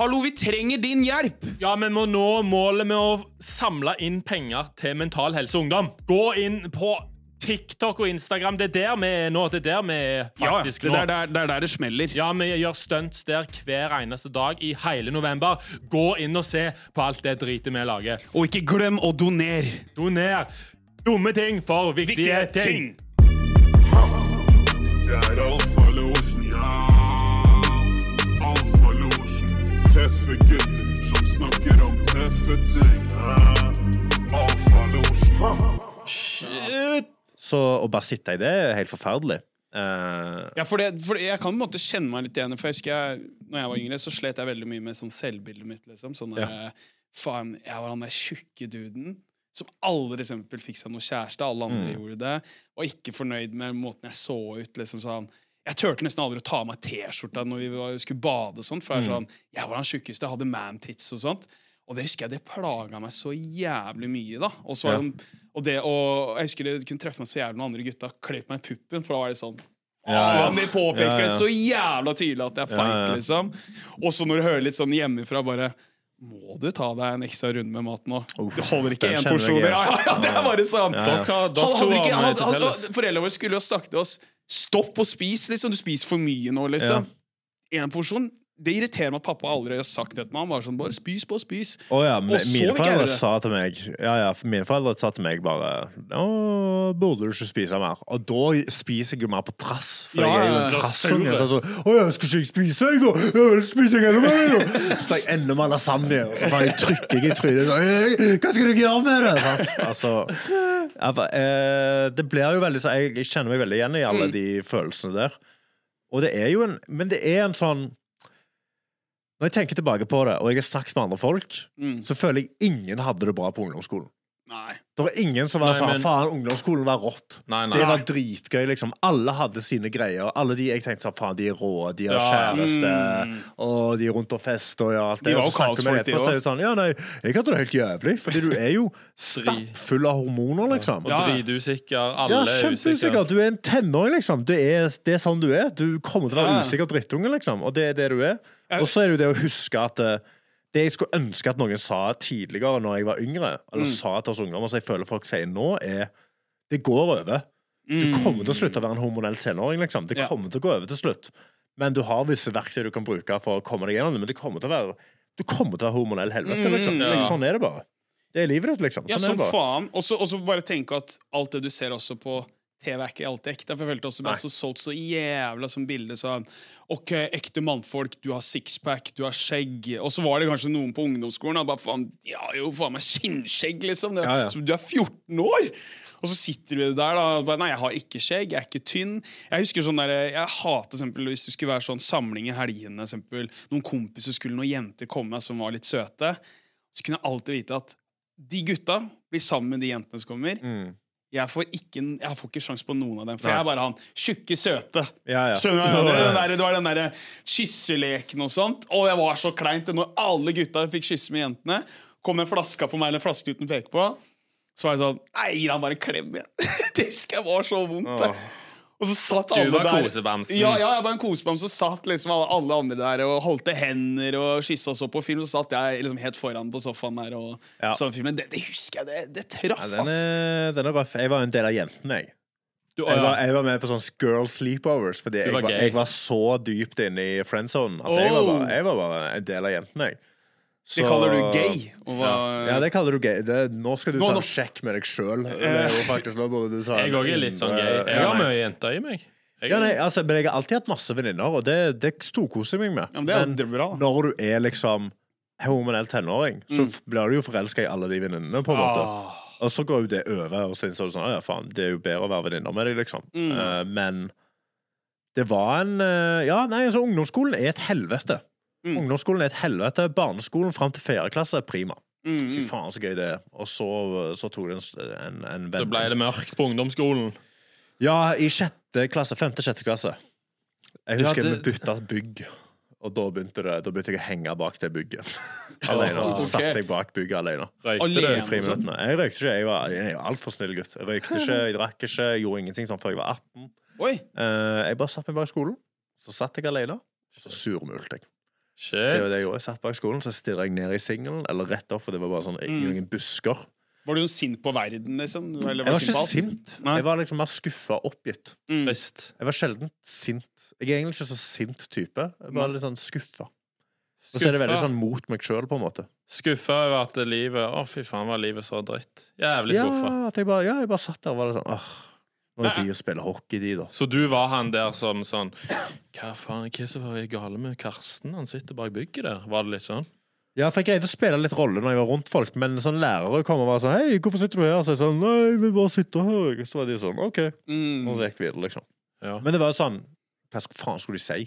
Hallo, vi trenger din hjelp! Ja, vi må nå målet med å samle inn penger til Mental Helse Ungdom. Gå inn på TikTok og Instagram. Det er der vi er nå. Det er der vi er Ja, det er der, der, der det smeller. Ja, vi gjør stunts der hver eneste dag i hele november. Gå inn og se på alt det dritet vi lager. Og ikke glem å donere. Doner dumme ting for viktige, Viktige ting. Det er Alfa-låsen, Tøffe gutter som snakker om tøffe ting. Ja. Alfa-låsen. Så å bare sitte i det er helt forferdelig. Uh... Ja, for, det, for jeg kan på en måte kjenne meg litt igjen. For jeg husker jeg, når jeg var yngre, så slet jeg veldig mye med sånn selvbildet mitt. liksom Sånn der, Ja. Faen, jeg var han der tjukke duden som aldri eksempel fikk seg noe kjæreste. Alle andre Mm. gjorde det. Og ikke fornøyd med måten jeg så ut. liksom sånn Jeg turte nesten aldri å ta av meg T-skjorta når vi var, skulle bade. og sånt For jeg, Mm. sånn, jeg var den tjukkeste, jeg hadde man-tits og sånt. Og det husker jeg, det plaga meg så jævlig mye. da Og, så var Ja. det, og, det, og jeg husker det kunne treffe meg så jævlig når andre gutta kløp meg i puppen, for da var det sånn Ja, ja. De påpeker Ja, ja. det så jævla tydelig at jeg er feit, ja. liksom. Og så når du hører litt sånn hjemmefra, bare må du ta deg en ekstra runde med mat nå? Uff, Det holder ikke én porsjon. Ja, ja, ja, det er bare. Ja, ja. Med felles. foreldrene våre skulle jo sagt til oss Stopp å spise, liksom. Du spiser for mye nå, liksom. Én porsjon. Det irriterer meg at pappa aldri har sagt det til meg. Han bare sånn, bare spis på, spis. Oh, ja, men Og så mine foreldre sa til meg Ja, ja, mine foreldre sa til meg bare Nå burde du ikke spise mer? Og da spiser jeg jo mer på trass, for Ja, jeg er jo en trassunge. Så så, å ja, skal ikke jeg spise, jeg, da? Ja, spiser jeg enda mer, da? Så tar jeg enda mer lasagne, og så bare trykker jeg i trynet. Hva skal du gjøre med det? Sant? Altså, eh, det blir jo veldig så jeg, jeg kjenner meg veldig igjen i alle de følelsene der. Og det er jo en Men det er en sånn Når jeg tenker tilbake på det, og jeg har snakket med andre folk, Mm. så føler jeg ingen hadde det bra på ungdomsskolen. Nei. Det var ingen som var Nei, sånn men- Faen, ungdomsskolen var rått. Nei, nei. Det var dritgøy, liksom. Alle hadde sine greier. Alle de jeg tenkte sånn Faen, de er rå, de har Ja. kjæreste, og de er rundt og fester og alt det. De var jo kaosfolk, de så er sånn Ja, nei, jeg hadde det helt jævlig. Fordi du er jo stappfull av hormoner, liksom. Og Ja, Og dritusikker. Alle Ja, er usikre. kjempeusikker. Du er en tenåring, liksom. Det er, det er sånn du er. Du kommer til å være Ja. usikker drittunge, liksom. Og det er det du er. Og så er det jo det å huske at eh, det jeg skulle ønske at noen sa tidligere når jeg var yngre, eller sa til oss ungdommer, så jeg føler folk sier nå, er Det går over. Du kommer til å slutte å være en hormonell tenåring, liksom. Det Ja. kommer til å gå over til slutt. Men du har visse verktøy du kan bruke for å komme deg gjennom det. Men det kommer til å være Du kommer til å være hormonell helvete, liksom. ja. Sånn er det bare. Det er livet ditt, liksom. Ja, Sånn er som faen. Og så bare tenke at alt det du ser også på TV, er ikke alltid ekte. For jeg følte også ble så solgt så jævla som bilde sånn OK, ekte mannfolk, du har sixpack, du har skjegg. Og så var det kanskje noen på ungdomsskolen og bare faen, ja jo faen meg skinnskjegg, liksom. Det, Ja, ja. Så du er 14 år! Og så sitter du der da og bare, Nei, jeg har ikke skjegg, jeg er ikke tynn. Jeg husker sånn der, jeg hater eksempel, hvis det skulle være sånn samling i helgene. Eksempel, noen kompiser skulle noen jenter komme som var litt søte. Så kunne jeg alltid vite at de gutta blir sammen med de jentene som kommer. Mm. Jeg får ikke, jeg får ikke sjans på noen av dem, for Nei. jeg er bare han tjukke, søte. Ja, ja. Skjønner du? Det, jeg der, det var den derre kysseleken og sånt. Og det var så kleint. Når alle gutta fikk kysse med jentene, kom en flaske på meg, eller flaske uten peke på, så var jeg sånn Nei, gir han bare en klem igjen. det husker jeg var så vondt. det. Og så satt Du var kosebamsen. Ja, ja, jeg var en kosebamse. Så satt liksom alle, andre der og holdte hender og skissa og så på film. Så satt jeg liksom helt foran på sofaen der og Ja. så filmen. Det, det husker jeg. Det, det traff, Ja, ass. den er røff. Jeg var en del av jentene, jeg. Du, Jeg var, jeg var med på sånn girl sleepovers fordi jeg var var, jeg var så dypt inne i friendzone at jeg, var Oh. bare, jeg var bare en del av jentene, jeg. Det kaller du gay. Og hva, Ja, det kaller du gay. Det, nå skal du Nå- ta nå- en sjekk med deg sjøl. Ta Jeg òg er litt sånn gay. Jeg har mye jenter i meg. Jeg, Ja, nei, altså, men jeg har alltid hatt masse venninner, og det, det storkoser jeg meg med. Ja, men det er Men bra. når du er liksom hormonell tenåring, så Mm. blir du jo forelska i alle de venninnene, på en måte. Ah. Og så går jo det over, og så innså du sånn Ja, faen, det er jo bedre å være venninner med deg, liksom. Mm. Uh, men det var en uh, Ja, nei, altså, ungdomsskolen er et helvete. Mm. Ungdomsskolen er et helvete. Barneskolen fram til fjerde klasse er prima. Mm, Fy mm. faen, så gøy det er. Og så, så tok det en, en, en så venn ble det mørkt på ungdomsskolen. Ja, i sjette klasse. Femte-sjette klasse. Jeg Ja, husker det- vi bytta bygg. Og da begynte, det, da begynte jeg å henge bak det bygget. alene. Okay. Satt jeg bak bygget alene. Røykte Alene? du? I friminuttene. Jeg røykte ikke. Jeg var, jeg var altfor snill gutt. Jeg røykte ikke, jeg drakk ikke, jeg gjorde ingenting sånn før jeg var 18. Oi. Eh, jeg bare satt meg bak skolen. Så satt jeg alene, og så surmulte jeg. Det var det jeg gjorde. Jeg satt bak skolen, så stirra jeg ned i singelen, eller rett opp, for det var bare sånn ingen Mm. noen busker. Var du sint på verden, liksom? Eller Jeg var ikke sint. Nei. Jeg var liksom mer skuffa og oppgitt. Mm. Jeg var sjelden sint. Jeg er egentlig ikke så sint type. Jeg var litt sånn skuffa. Og så er det veldig sånn mot meg sjøl, på en måte. Skuffa over at livet Å, fy faen, var livet så dritt. Jævlig skuffa. Ja, at jeg bare, ja, jeg bare satt der og var litt sånn åh, Nå de det Nei. tid å spille hockey, de, da. Så du var han der som sånn Hva faen, hva er som er gale med Karsten? Han sitter bak bygget der. Var det litt sånn? Ja, for jeg greide å spille litt rolle når jeg var rundt folk, men sånn lærere kom og var sånn Hei, hvorfor sitter du her? Så jeg sånn Nei, jeg vil bare sitte her. Så var de sånn OK. Mm. Og så gikk vi videre, liksom. Ja. Men det var jo sånn Hva faen skulle de si?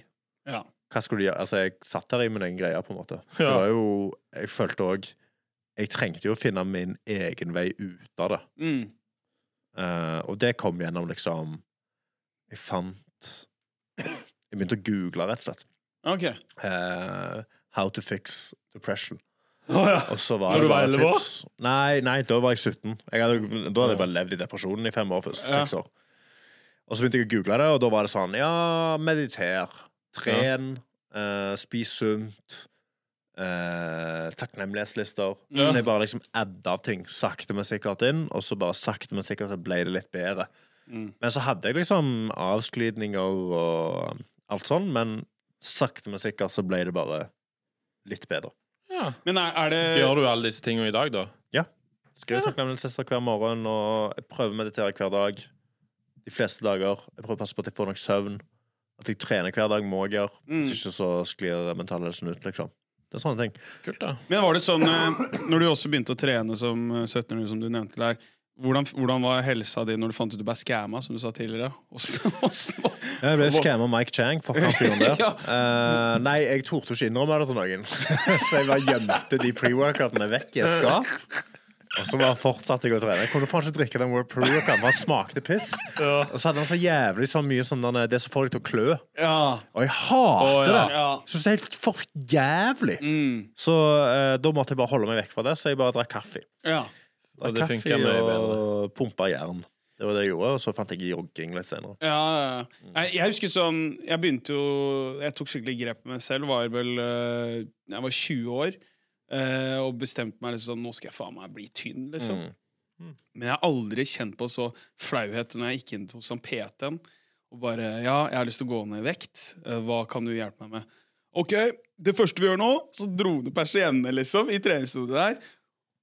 Ja. Hva skulle de gjøre? Altså, jeg satt her i min egen greie, på en måte. Det var jo Jeg følte òg Jeg trengte jo å finne min egen vei ut av det. Mm. Eh, og det kom gjennom liksom Jeg fant Jeg begynte å google, rett og slett. OK. Uh, how to fix depression. Oh, ja. Og så var Når det du var bare 11 år? Nei, nei, da var jeg 17. Jeg hadde, da hadde jeg bare levd i depresjonen i fem år først. Ja. Seks år. Og så begynte jeg å google det, og da var det sånn Ja, mediter. Tren. eh, spis sunt. Eh, takknemlighetslister. Ja. Så jeg bare liksom adda ting sakte, men sikkert inn, og så bare sakte, men sikkert så ble det litt bedre. Mm. Men så hadde jeg liksom avsklidninger og alt sånn, men sakte, men sikkert så ble det bare litt bedre. ja. Men er, er det Gjør du alle disse tingene i dag, da? Ja. Skriver takknemlighetslister hver morgen, og jeg prøver å meditere hver dag. De fleste dager. Jeg prøver å passe på at jeg får nok søvn. At jeg trener hver dag, må jeg gjøre. Mm. Hvis ikke så sklir mentalhelsen ut, liksom. Det er sånne ting. Kult, da. Men var det sånn eh, Når du også begynte å trene som eh, 17-åring, som du nevnte der hvordan, hvordan var helsa di når du fant ut du ble skamma, som du sa tidligere? Jeg ble skamma Mike Chang. Fuck han fyren der. Ja. uh, nei, jeg torde ikke innrømme det til noen. så jeg bare gjemte de pre-workoutene vekk i et skap. Og så bare fortsatte jeg å trene. Jeg kunne faen ikke drikke den World for han smakte piss. Ja. Og så hadde han så jævlig så mye sånn der, det som får deg til å klø. Ja. Og jeg hater oh, ja. det. ja. Syns det er helt for jævlig. Mm. Så eh, da måtte jeg bare holde meg vekk fra det, så jeg bare drakk kaffe. ja. Og det Drakk funker mye og pumpa jern. Det var det jeg gjorde, og så fant jeg jogging litt senere. Ja, ja. Jeg, jeg husker sånn Jeg begynte jo Jeg tok skikkelig grep på meg selv. Var vel eh, Jeg var 20 år eh, og bestemte meg liksom sånn Nå skal jeg faen meg bli tynn, liksom. Mm. Men jeg har aldri kjent på så flauhet når jeg gikk inn hos han PT-en og bare Ja, jeg har lyst til å gå ned i vekt. Eh, Hva kan du hjelpe meg med? OK, det første vi gjør nå, så dro du persiennene, liksom, i treningsstudiet der.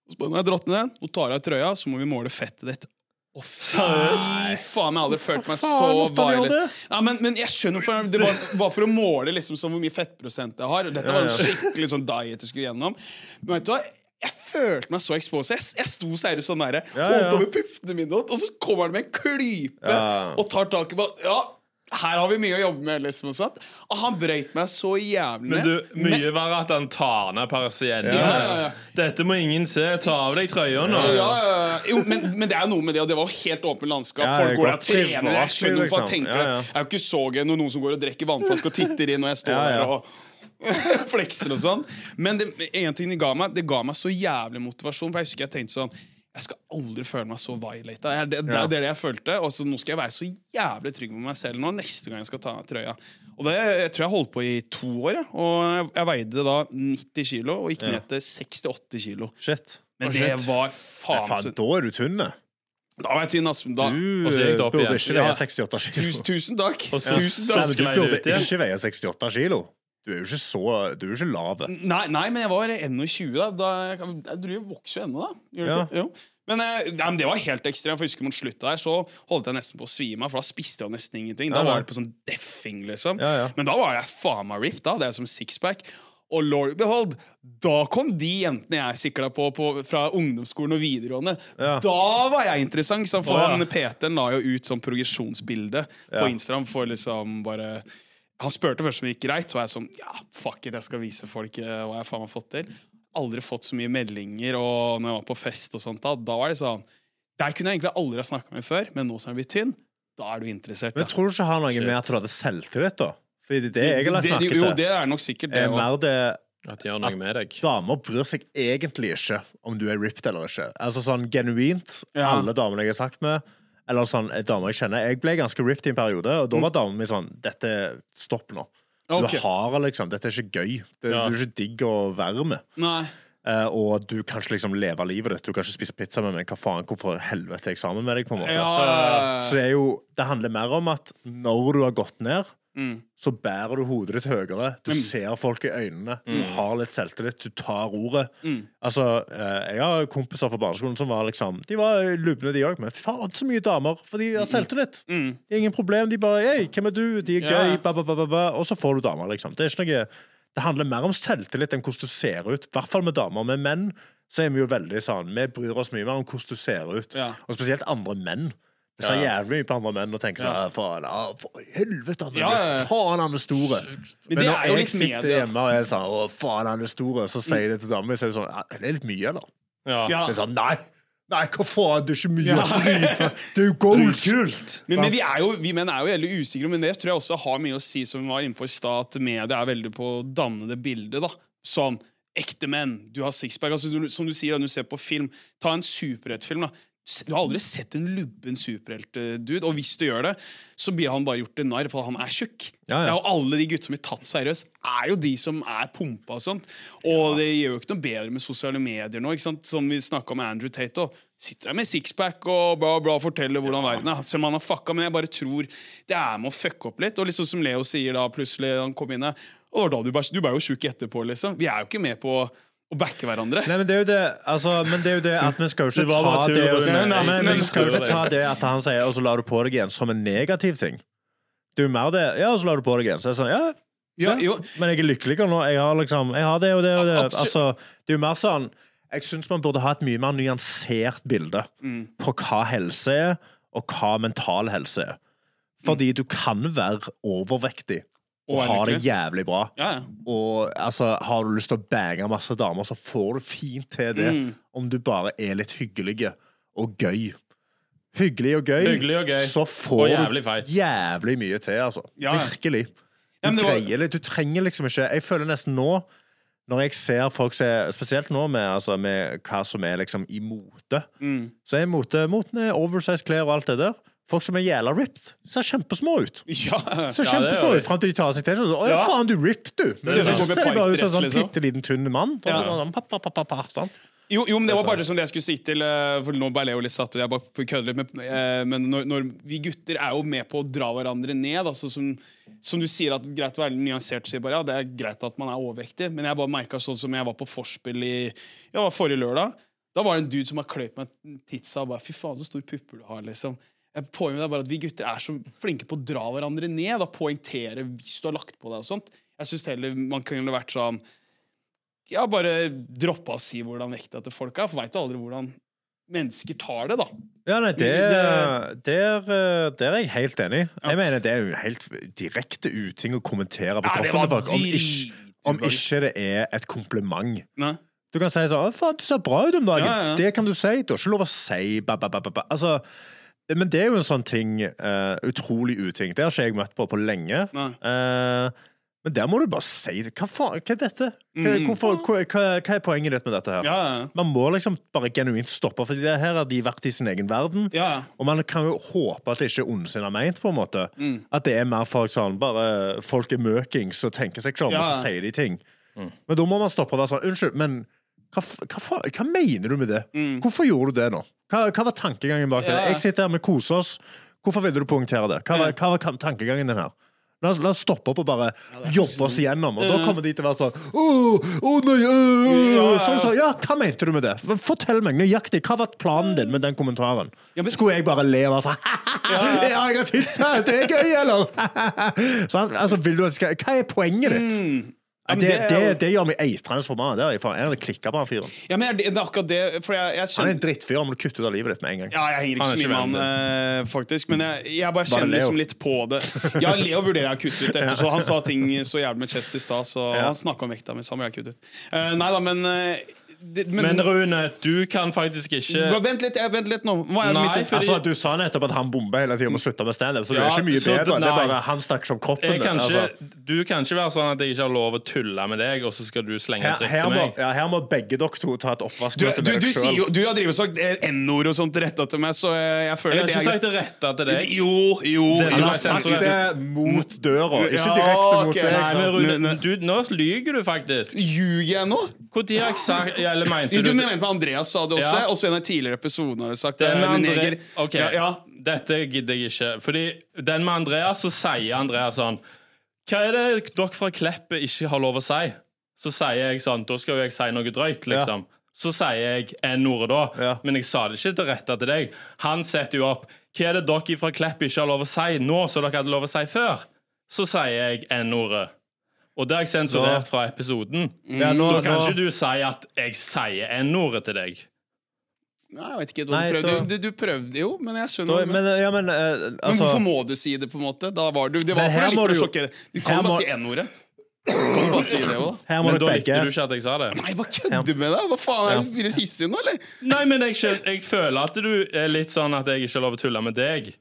Og så bare, når jeg dratt ned den, nå tar jeg av trøya, så må vi måle fettet ditt. Å, fy faen, jeg har aldri følt meg så violent. Ja, men, men jeg skjønner for Det var, var for å måle liksom så hvor mye fettprosent jeg har. Dette var en skikkelig sånn diet jeg skulle gjennom. Men vet du hva? Jeg følte meg så exposed. Jeg, jeg sto seriøst sånn nære, holdt over puppene mine, og så kommer han med en klype Ja. og tar tak i meg. Ja, her har vi mye å jobbe med. liksom og sånt. Og han brøyt meg så jævlig Men du, mye verre at han tar ned persiennen. Ja, ja, ja. Dette må ingen se. Ta av deg trøya nå. Jo, men, men det er noe med det, og det var helt åpent landskap. Folk går og trener. Jeg skjønner hvorfor han liksom. tenker det. Jeg er jo ikke så gøy når noen som går og drikker vannflaske og titter inn, og jeg står der og flekser og sånn. Men det, en ting det ga meg, det ga meg så jævlig motivasjon. For jeg husker jeg tenkte sånn Jeg skal aldri føle meg så violata. Det, det, det Ja. er det jeg følte. Og så nå skal jeg være så jævlig trygg med meg selv nå neste gang jeg skal ta av trøya. Og det jeg tror jeg holdt på i to år. Jeg. Og jeg, jeg veide da 90 kilo og gikk Ja. ned til 68 kilo. Shit. Men det shit. var faen, faen, så da er du tynn. da. Var jeg tynn, ass. Da, Du det burde ikke veie 68 kilo. tusen, tusen takk. Tusen takk. men du burde ikke veie 68 kilo. Du er jo ikke så Du er jo ikke lav. Nei, nei, men jeg var 21 da. da jeg, jeg vokser jo ennå, da. Gjør Ja. ikke? Jo. Men, eh, nei, men det var helt ekstremt. For jeg husker Mot slutten der så holdt jeg nesten på å svime av, for da spiste jeg nesten ingenting. Da Ja, ja. var det på sånn deffing, liksom. Ja. Men da var jeg faen meg ripped. Da hadde jeg som sixpack. Og lord behold, da kom de jentene jeg sikla på, på fra ungdomsskolen og videregående. Da var jeg interessant. For oh, Peter la jo ut sånn progresjonsbilde på Instagram for liksom bare Han spurte først om det gikk greit, så var jeg sånn Ja, fuck it, jeg skal vise folk eh, hva jeg faen har fått til. Aldri fått så mye meldinger, og når jeg var på fest og sånt, da, da var det sånn Der kunne jeg egentlig aldri ha snakka med før, men nå som jeg er blitt tynn, da er du interessert. Men tror du ikke det har noe Shit. med at du hadde selvtillit, da? Fordi det jeg har lagt merke til, Jo, det er nok sikkert det. er mer det At de gjør noe At- med deg. Damer bryr seg egentlig ikke om du er ripped eller ikke. Altså sånn genuint, Ja. alle damene jeg har snakket med, eller sånn eh, damer jeg kjenner Jeg ble ganske ripped i en periode, og da Mm. var damen min sånn Dette Stopp nå. Okay. Du har liksom Dette er ikke gøy. Det, Ja. Du er ikke digg å være med. Nei. Uh, og du kan ikke liksom leve livet ditt. Du kan ikke spise pizza med meg. Hva faen, Hvorfor helvete er jeg sammen med deg? på en måte Ja. Så det, er jo, det handler mer om at når du har gått ned, Mm. så bærer du hodet ditt høyere. Du Mm. ser folk i øynene. Du har litt selvtillit. Du tar ordet. Mm. Altså, eh, Jeg har kompiser fra barneskolen som var liksom De var lubne, de òg, men faen, så mye damer. For de har selvtillit. Mm. Det er ingen problem. De bare Hei, hvem er du? De er gøy. Ba, ba, ba. Og så får du damer, liksom. Det er ikke noe Det handler mer om selvtillit enn hvordan du ser ut. I hvert fall med damer. Med menn så er vi jo veldig sånn Vi bryr oss mye mer om hvordan du ser ut. Ja. Og spesielt andre menn. Vi ser jævlig mye på andre menn og tenker sånn Ja. «Ah, Faen, for helvete, han er, Ja, ja, ja. faen, han er store. Men Men når jeg liksom sitter media. hjemme og er sånn Å, faen, han er store, så sier jeg det til damer, så er det sånn «Ja, Det er litt mye, eller? Ja. Jeg er sånn, Nei, nei, hva faen, det er ikke mye. Ja. Drit. Det er jo goals. Men, men vi, er jo, vi menn er jo veldig usikre, men det tror jeg også har mye å si, som vi var inne på i stad, at media er veldig på å danne det bildet. da Sånn ekte menn, du har sixpack. Altså, du, som du sier, når du ser på film, ta en superheltfilm. da Du har aldri sett en lubben superheltdude. og hvis du gjør det, så blir han bare gjort til narr, for han er tjukk. Ja, ja. Er alle de guttene som blir tatt seriøst, er jo de som er pumpa og sånt. Og det gjør jo ikke noe bedre med sosiale medier nå, som vi snakka med Andrew Tate. Og sitter der med sixpack og bla, bla, forteller hvordan verden er. Selv om han har fucka, men jeg bare tror det er med å fucke opp litt. Og sånn som Leo sier da plutselig han kom inn her. Og da, du, du ble jo tjukk etterpå, liksom. Vi er jo ikke med på å backe hverandre. Nei, men det er jo det Altså, men det er jo det at vi skal jo ikke ta det, det og, nei, Nei, nei, vi skal jo ikke ta det at han sier 'og så lar du på deg igjen' som en negativ ting. Det er jo mer det 'ja, og så lar du på deg igjen'. Så er det sånn, ja, Ja, ja, men jeg er lykkeligere nå. Jeg har liksom Jeg har det og det og det. Altså, det er jo mer sånn Jeg syns man burde ha et mye mer nyansert bilde Mm. på hva helse er, og hva mental helse er. Fordi du kan være overvektig og er det jævlig bra. ja, ja. Og altså, har du lyst til å bange masse damer, så får du fint til det. Mm. Om du bare er litt hyggelig og gøy. Hyggelig og gøy, Hyggelig og gøy. så får Og jævlig du jævlig mye til, altså. Ja. Virkelig. Du var- greier. Du trenger liksom ikke Jeg føler nesten nå, når jeg ser folk er Spesielt nå med, altså, med hva som er liksom i mote, Mm. så er mote moten er oversize klær og alt det der. Folk som er jævla ripped, ser kjempesmå ut. ja. Ser kjempesmå ja, ut Frem til de tar seg til. Så, Å ja, faen, du ripped, du. Men Ser ut som så ser de bare ut som en sånn liksom. bitte liten, tynn mann. Ja. Sånn, pa, pa, pa, pa, pa, sant? Jo, jo, men det var bare som det jeg skulle si til eh, For nå ble jo litt satt, og jeg bare kødder litt med eh, Men når, når vi gutter er jo med på å dra hverandre ned. Altså som, som du sier, at greit å være nyansert. Sier bare, ja, det er greit at man er overvektig, men jeg bare merka sånn som jeg var på vorspiel i ja, forrige lørdag. Da var det en dude som har kløyvd meg titsa og bare Fy faen, så stor pupper du har, liksom. Poenget er bare at vi gutter er så flinke på å dra hverandre ned. Da Poengtere hvis du har lagt på deg og sånt. Jeg syns heller man kunne vært sånn ja, bare droppe å si hvordan vekta til folk er, for veit du aldri hvordan mennesker tar det, da. Ja, nei, det, Det- der, eh, der er jeg helt enig. Jeg mener Det er jo helt direkte uting å kommentere på Ja, kroppen til folk. Om ikke, om ikke det er et kompliment. Nei. Du kan si sånn faen, du ser bra ut om dagen'. Ja, ja. Det kan du si. Du har ikke lov å si ba, ba, ba, ba. Altså, men det er jo en sånn ting uh, Utrolig uting. Det har ikke jeg møtt på på lenge. Eh, men der må du bare si det. Hva faen, hva er dette? Hva, Mm. hvorfor, hva, hva, hva er poenget ditt med dette her? Ja, ja, Man må liksom bare genuint stoppe, for det her har de vært i sin egen verden. ja. Og man kan jo håpe at det ikke er ondsinna meint, på en måte. Mm. At det er mer folk sånn Bare folk er møkings og tenker seg ikke om, Ja. og så sier de ting. Men da må man stoppe og være sånn Unnskyld, men hva, hva, hva mener du med det? Mm. Hvorfor gjorde du det nå? Hva, hva var tankegangen bak det? Jeg sitter her med koser oss. Hvorfor ville du poengtere det? Hva var, hva var tankegangen din her? La oss, la oss stoppe opp og bare jobbe oss igjennom. Og da kommer de til å være sånn Å, oh, nei, øh, øh, Ja, ja. Sånn, så, ja, hva mente du med det? Fortell meg nøyaktig. Hva var planen din med den kommentaren? Ja, men- Skulle jeg bare le og være sånn Ja, jeg har tidsa! Det er gøy, eller? så, altså, skal, hva er poenget ditt? Mm. Ja, men det, det det, det gjør meg eitrende forbanna. Det er jeg faen- Jeg klikka på han fyren. Ja, men det, det er akkurat det, for jeg, jeg Han er en drittfyr. Han må du kutte ut av livet ditt med en gang. ja, jeg henger ikke så mye med han, eh, faktisk. Men jeg, jeg bare kjenner liksom litt på det. Ja, Leo vurderer jeg å kutte ut etter, så han sa ting så jævlig med chest i stad, så Ja. han snakka om vekta mi, så han vil jeg kutte ut. Eh, nei da, men eh, det, men, Men Rune, du kan faktisk ikke Vent litt, jeg, vent litt nå. Hva er Nei, mitt fordi- Altså, Du sa nettopp at han bomba hele tida og slutta med standup, så det Ja, er ikke mye bedre. Det er bare Han snakker om kroppen. Kan ikke, altså. Du kan ikke være sånn at jeg ikke har lov å tulle med deg, og så skal du slenge her, her, må, meg. ja, her må begge dere to ta et du, oppvaskmøte du, med dere sjøl. du har drevet sagt eh, N-ord og sånt retta til meg, så jeg, jeg føler Jeg har ikke sagt det retta til deg. Jo, jo. Det Han har sagt det mot døra, ikke direkte mot deg. Nei, men Men- Rune, nå lyver du faktisk. Ljuger jeg nå? Når har jeg sagt Eller mente Du du mener på Andreas sa det også, Ja. også i en av tidligere episodene har du sagt Den med neger. Ok, Ja, ja. dette gidder jeg ikke. Fordi den med Andreas, så sier Andreas sånn Hva er det dere fra Kleppet ikke har lov å si? Så sier jeg sånn Da skal jo jeg si noe drøyt, liksom. Så sier jeg N-ordet da, Ja. men jeg sa det ikke til rette til deg. Han setter jo opp Hva er det dere fra Klepp ikke har lov å si nå, som dere hadde lov å si før? Så sier jeg N-ordet. Og det har jeg sensurert fra episoden. Ja, nå, Da kan nå, ikke du si at jeg sier N-ordet til deg. Nei, jeg vet ikke. Du, Nei, prøvde, da- du, du prøvde jo, men jeg da, skjønner men, ja, men, eh, Men altså, hvorfor må du si det, på en måte? Da var du, det var Men for her å må like å du jo- sjokkere. Du kan her bare må- si N-ordet. Du kan bare si det òg. her må Men da dere likte begge du ikke at jeg sa det. Nei, bare kødder med deg! Hva faen, er du du hissig nå, eller? Nei, men jeg, skjøn- jeg føler at du er litt sånn at jeg ikke har lov å tulle med deg.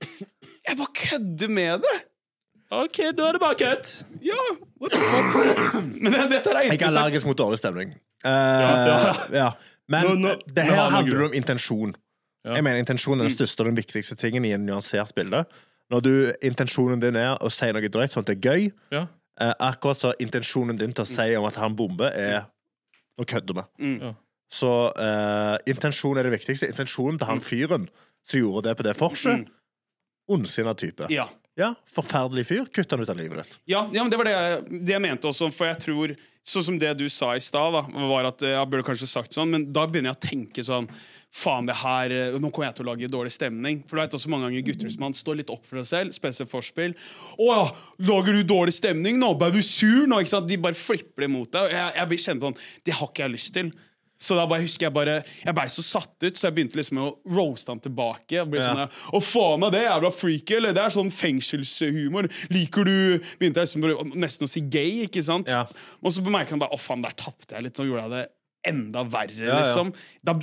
Jeg bare kødder med det! OK, da er det bare kødd. Ja, what the fuck? Men det, dette er Jeg er interessant. allergisk mot dårlig stemning. Eh, ja. ja. Men Nå- nå- det nå her har vi handler om intensjon. Ja. Jeg mener Intensjon er den største og den viktigste tingen i en nyansert bilde. Når du, intensjonen din er å si noe drøyt, sånn at det er gøy, Ja. eh, akkurat så intensjonen din til å si om at han bomber, er Nå kødder med. Mm. Ja. Så eh, intensjon er det viktigste. Intensjonen til han fyren som gjorde det på det forset, ondsinna type. Ja. Ja, Forferdelig fyr. Kutt han ut av livet ditt. Ja, ja, men det var det jeg, det jeg mente også, for jeg tror Sånn som det du sa i stad, var at eh, jeg burde kanskje sagt sånn, men da begynner jeg å tenke sånn Faen, det her eh, Nå kommer jeg til å lage dårlig stemning. For du vet også mange ganger gutter som han står litt opp for seg selv, spesielt forspill. 'Å ja, lager du dårlig stemning nå? Ble du sur nå?' Ikke sant? De bare flipper det mot deg. Jeg, jeg blir kjent sånn Det har ikke jeg lyst til. Så da bare husker jeg bare Jeg blei så satt ut, så jeg begynte liksom å roaste han tilbake. Og ble Ja. sånn, Å, faen av det jævla freaky, eller? Det er sånn fengselshumor. Liker du Begynte jeg liksom nesten å si gay, ikke sant? Ja. Og så bemerker han bare Å, faen, der tapte jeg litt. Nå gjorde jeg det enda verre, Ja, liksom. Da.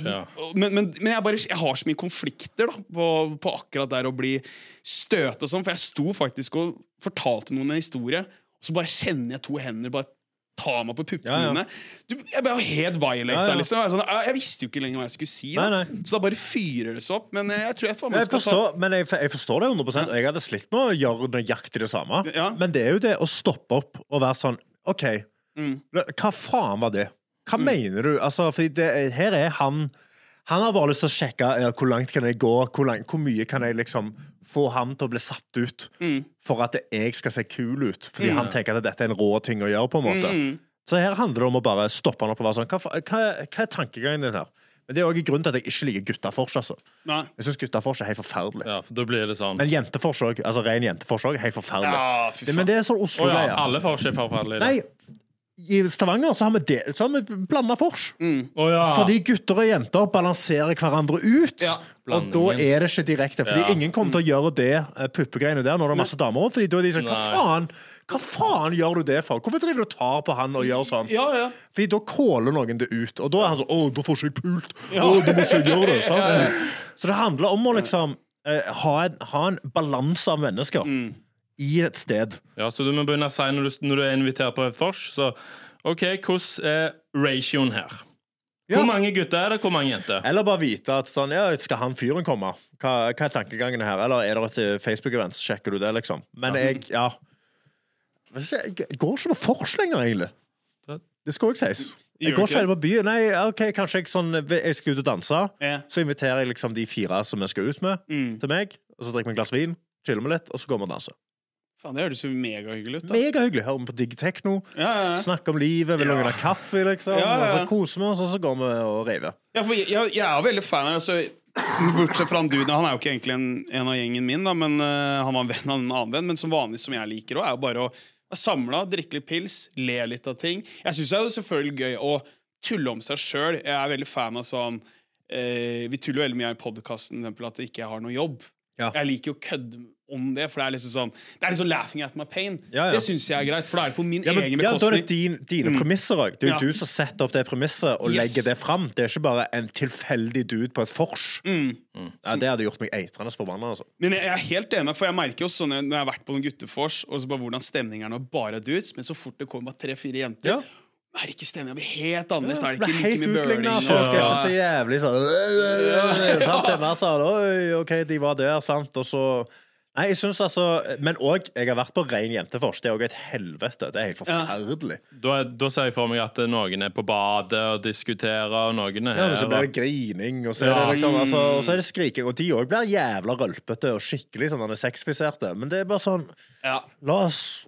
Men, men, men jeg, bare, jeg har så mye konflikter da, på, på akkurat der å bli støt og sånn, for jeg sto faktisk og fortalte noen en historie, og så bare kjenner jeg to hender bare ta meg på puppene Ja, ja. dine. Du, jeg ble jo helt violata, Ja, liksom. Sånn, jeg, visste jo ikke lenger hva jeg skulle si. Da. Nei, nei. Så da bare fyrer det seg opp. Men jeg tror jeg får Jeg ta forstår, men jeg, jeg forstår det 100 og Jeg hadde slitt med å gjøre nøyaktig det samme. Men det er jo det å stoppe opp og være sånn OK, Mm. hva faen var det? Hva mener du? Altså, for det, her er han Han har bare lyst til å sjekke ja, hvor langt kan jeg gå, hvor, langt, hvor mye kan jeg liksom få ham til å bli satt ut Mm. for at jeg skal se kul ut. Fordi han tenker at dette er en rå ting å gjøre. på en måte Mm. Så her handler det om å bare stoppe han opp og være sånn Hva, hva, hva er tankegangen din her? Men Det er òg grunnen til at jeg ikke liker guttafors. Altså. Nei. Jeg syns guttafors er helt forferdelig. Ja, for da blir det sånn. Men jentefors òg. Altså ren jentefors òg er helt forferdelig. Ja, fy Det, men det er sånn Å ja, Oslo-greie. alle fors er forferdelige. Nei, i Stavanger så har vi, det- så har vi blanda fors. Oh, ja. Fordi gutter og jenter balanserer hverandre ut. Ja, og da er det ikke direkte. Fordi Ja. ingen kommer til å gjøre det eh, puppegreiene der når det er masse damer. Fordi da er de sånn Hva faen Hva faen gjør du det for? Hvorfor driver du og tar på han og gjør sånn? Ja, ja. Fordi da kåler noen det ut. Og da er han sånn Å, da får ikke jeg pult. Ja. Å, da må ikke jeg gjøre det. Sant? Så det handler om å liksom eh, ha en, ha en balanse av mennesker Mm. I et sted. Ja, så du må begynne å si når du, når du er invitert på et vors, så OK, hvordan er ratioen her? Ja. Hvor mange gutter er det, hvor mange jenter? Eller bare vite at sånn, ja, skal han fyren komme? Hva, hva er tankegangene her? Eller er det et Facebook-event, så sjekker du det, liksom. Men jeg, ja Jeg går ikke på vors lenger, egentlig. Det skal òg sies. Jeg går ikke på byen. Nei, OK, kanskje jeg, sånn, jeg skal ut og danse. Ja. Så inviterer jeg liksom de fire som jeg skal ut med, Mm. til meg. Og så drikker vi et glass vin, chiller vi litt, og så går vi og danser. Faen, det høres jo megahyggelig ut. da. Megahyggelig. Hører vi på digg techno, Ja, ja, ja. snakker om livet, noen ha kaffe, liksom. Og så koser vi oss, og så går vi og raver. Ja, for jeg, jeg er veldig fan av altså, Bortsett fra han duden, han er jo ikke egentlig en, en av gjengen min, da, men uh, han var en venn av en annen venn. Men som vanlig som jeg liker òg, er jo bare å samle, samla, drikke litt pils, le litt av ting. Jeg syns det er jo selvfølgelig gøy å tulle om seg sjøl. Jeg er veldig fan av sånn eh, Vi tuller jo veldig mye i podkasten at jeg ikke har noe jobb. Ja. Jeg liker jo å kødde om det. For det er liksom sånn Det er liksom laughing at my pain. Ja, ja. Det syns jeg er greit, for da er det på min Ja, men, egen ja, da er det din, dine premisser òg. Det er jo Ja. du som setter opp det premisset og Yes. legger det fram. Det er ikke bare en tilfeldig dude på et vors. Mm. Ja, det hadde gjort meg eitrende forbanna. Altså. Men jeg jeg er helt enig, for jeg merker jo sånn når jeg har vært på noen guttefors, og så bare hvordan stemningen er når bare dudes, men så fort det kommer tre-fire jenter, Ja. er ikke stemninga blir helt annerledes. det er Det ikke helt like utligna. Folk er ikke så jævlig sånn? Denne sa Oi, OK, de var der, sant, og så Nei, jeg synes altså Men òg, jeg har vært på rein jentefors. Det er òg et helvete. Det er helt forferdelig. Da, er- da ser jeg for meg at noen er på badet og diskuterer, og noen er Ja, her. Ja, så blir det grining, og så er Ja. det liksom altså, Og så er det skriking. Og de òg blir jævla rølpete og skikkelig sånn sexfiserte. Men det er bare sånn Ja. La oss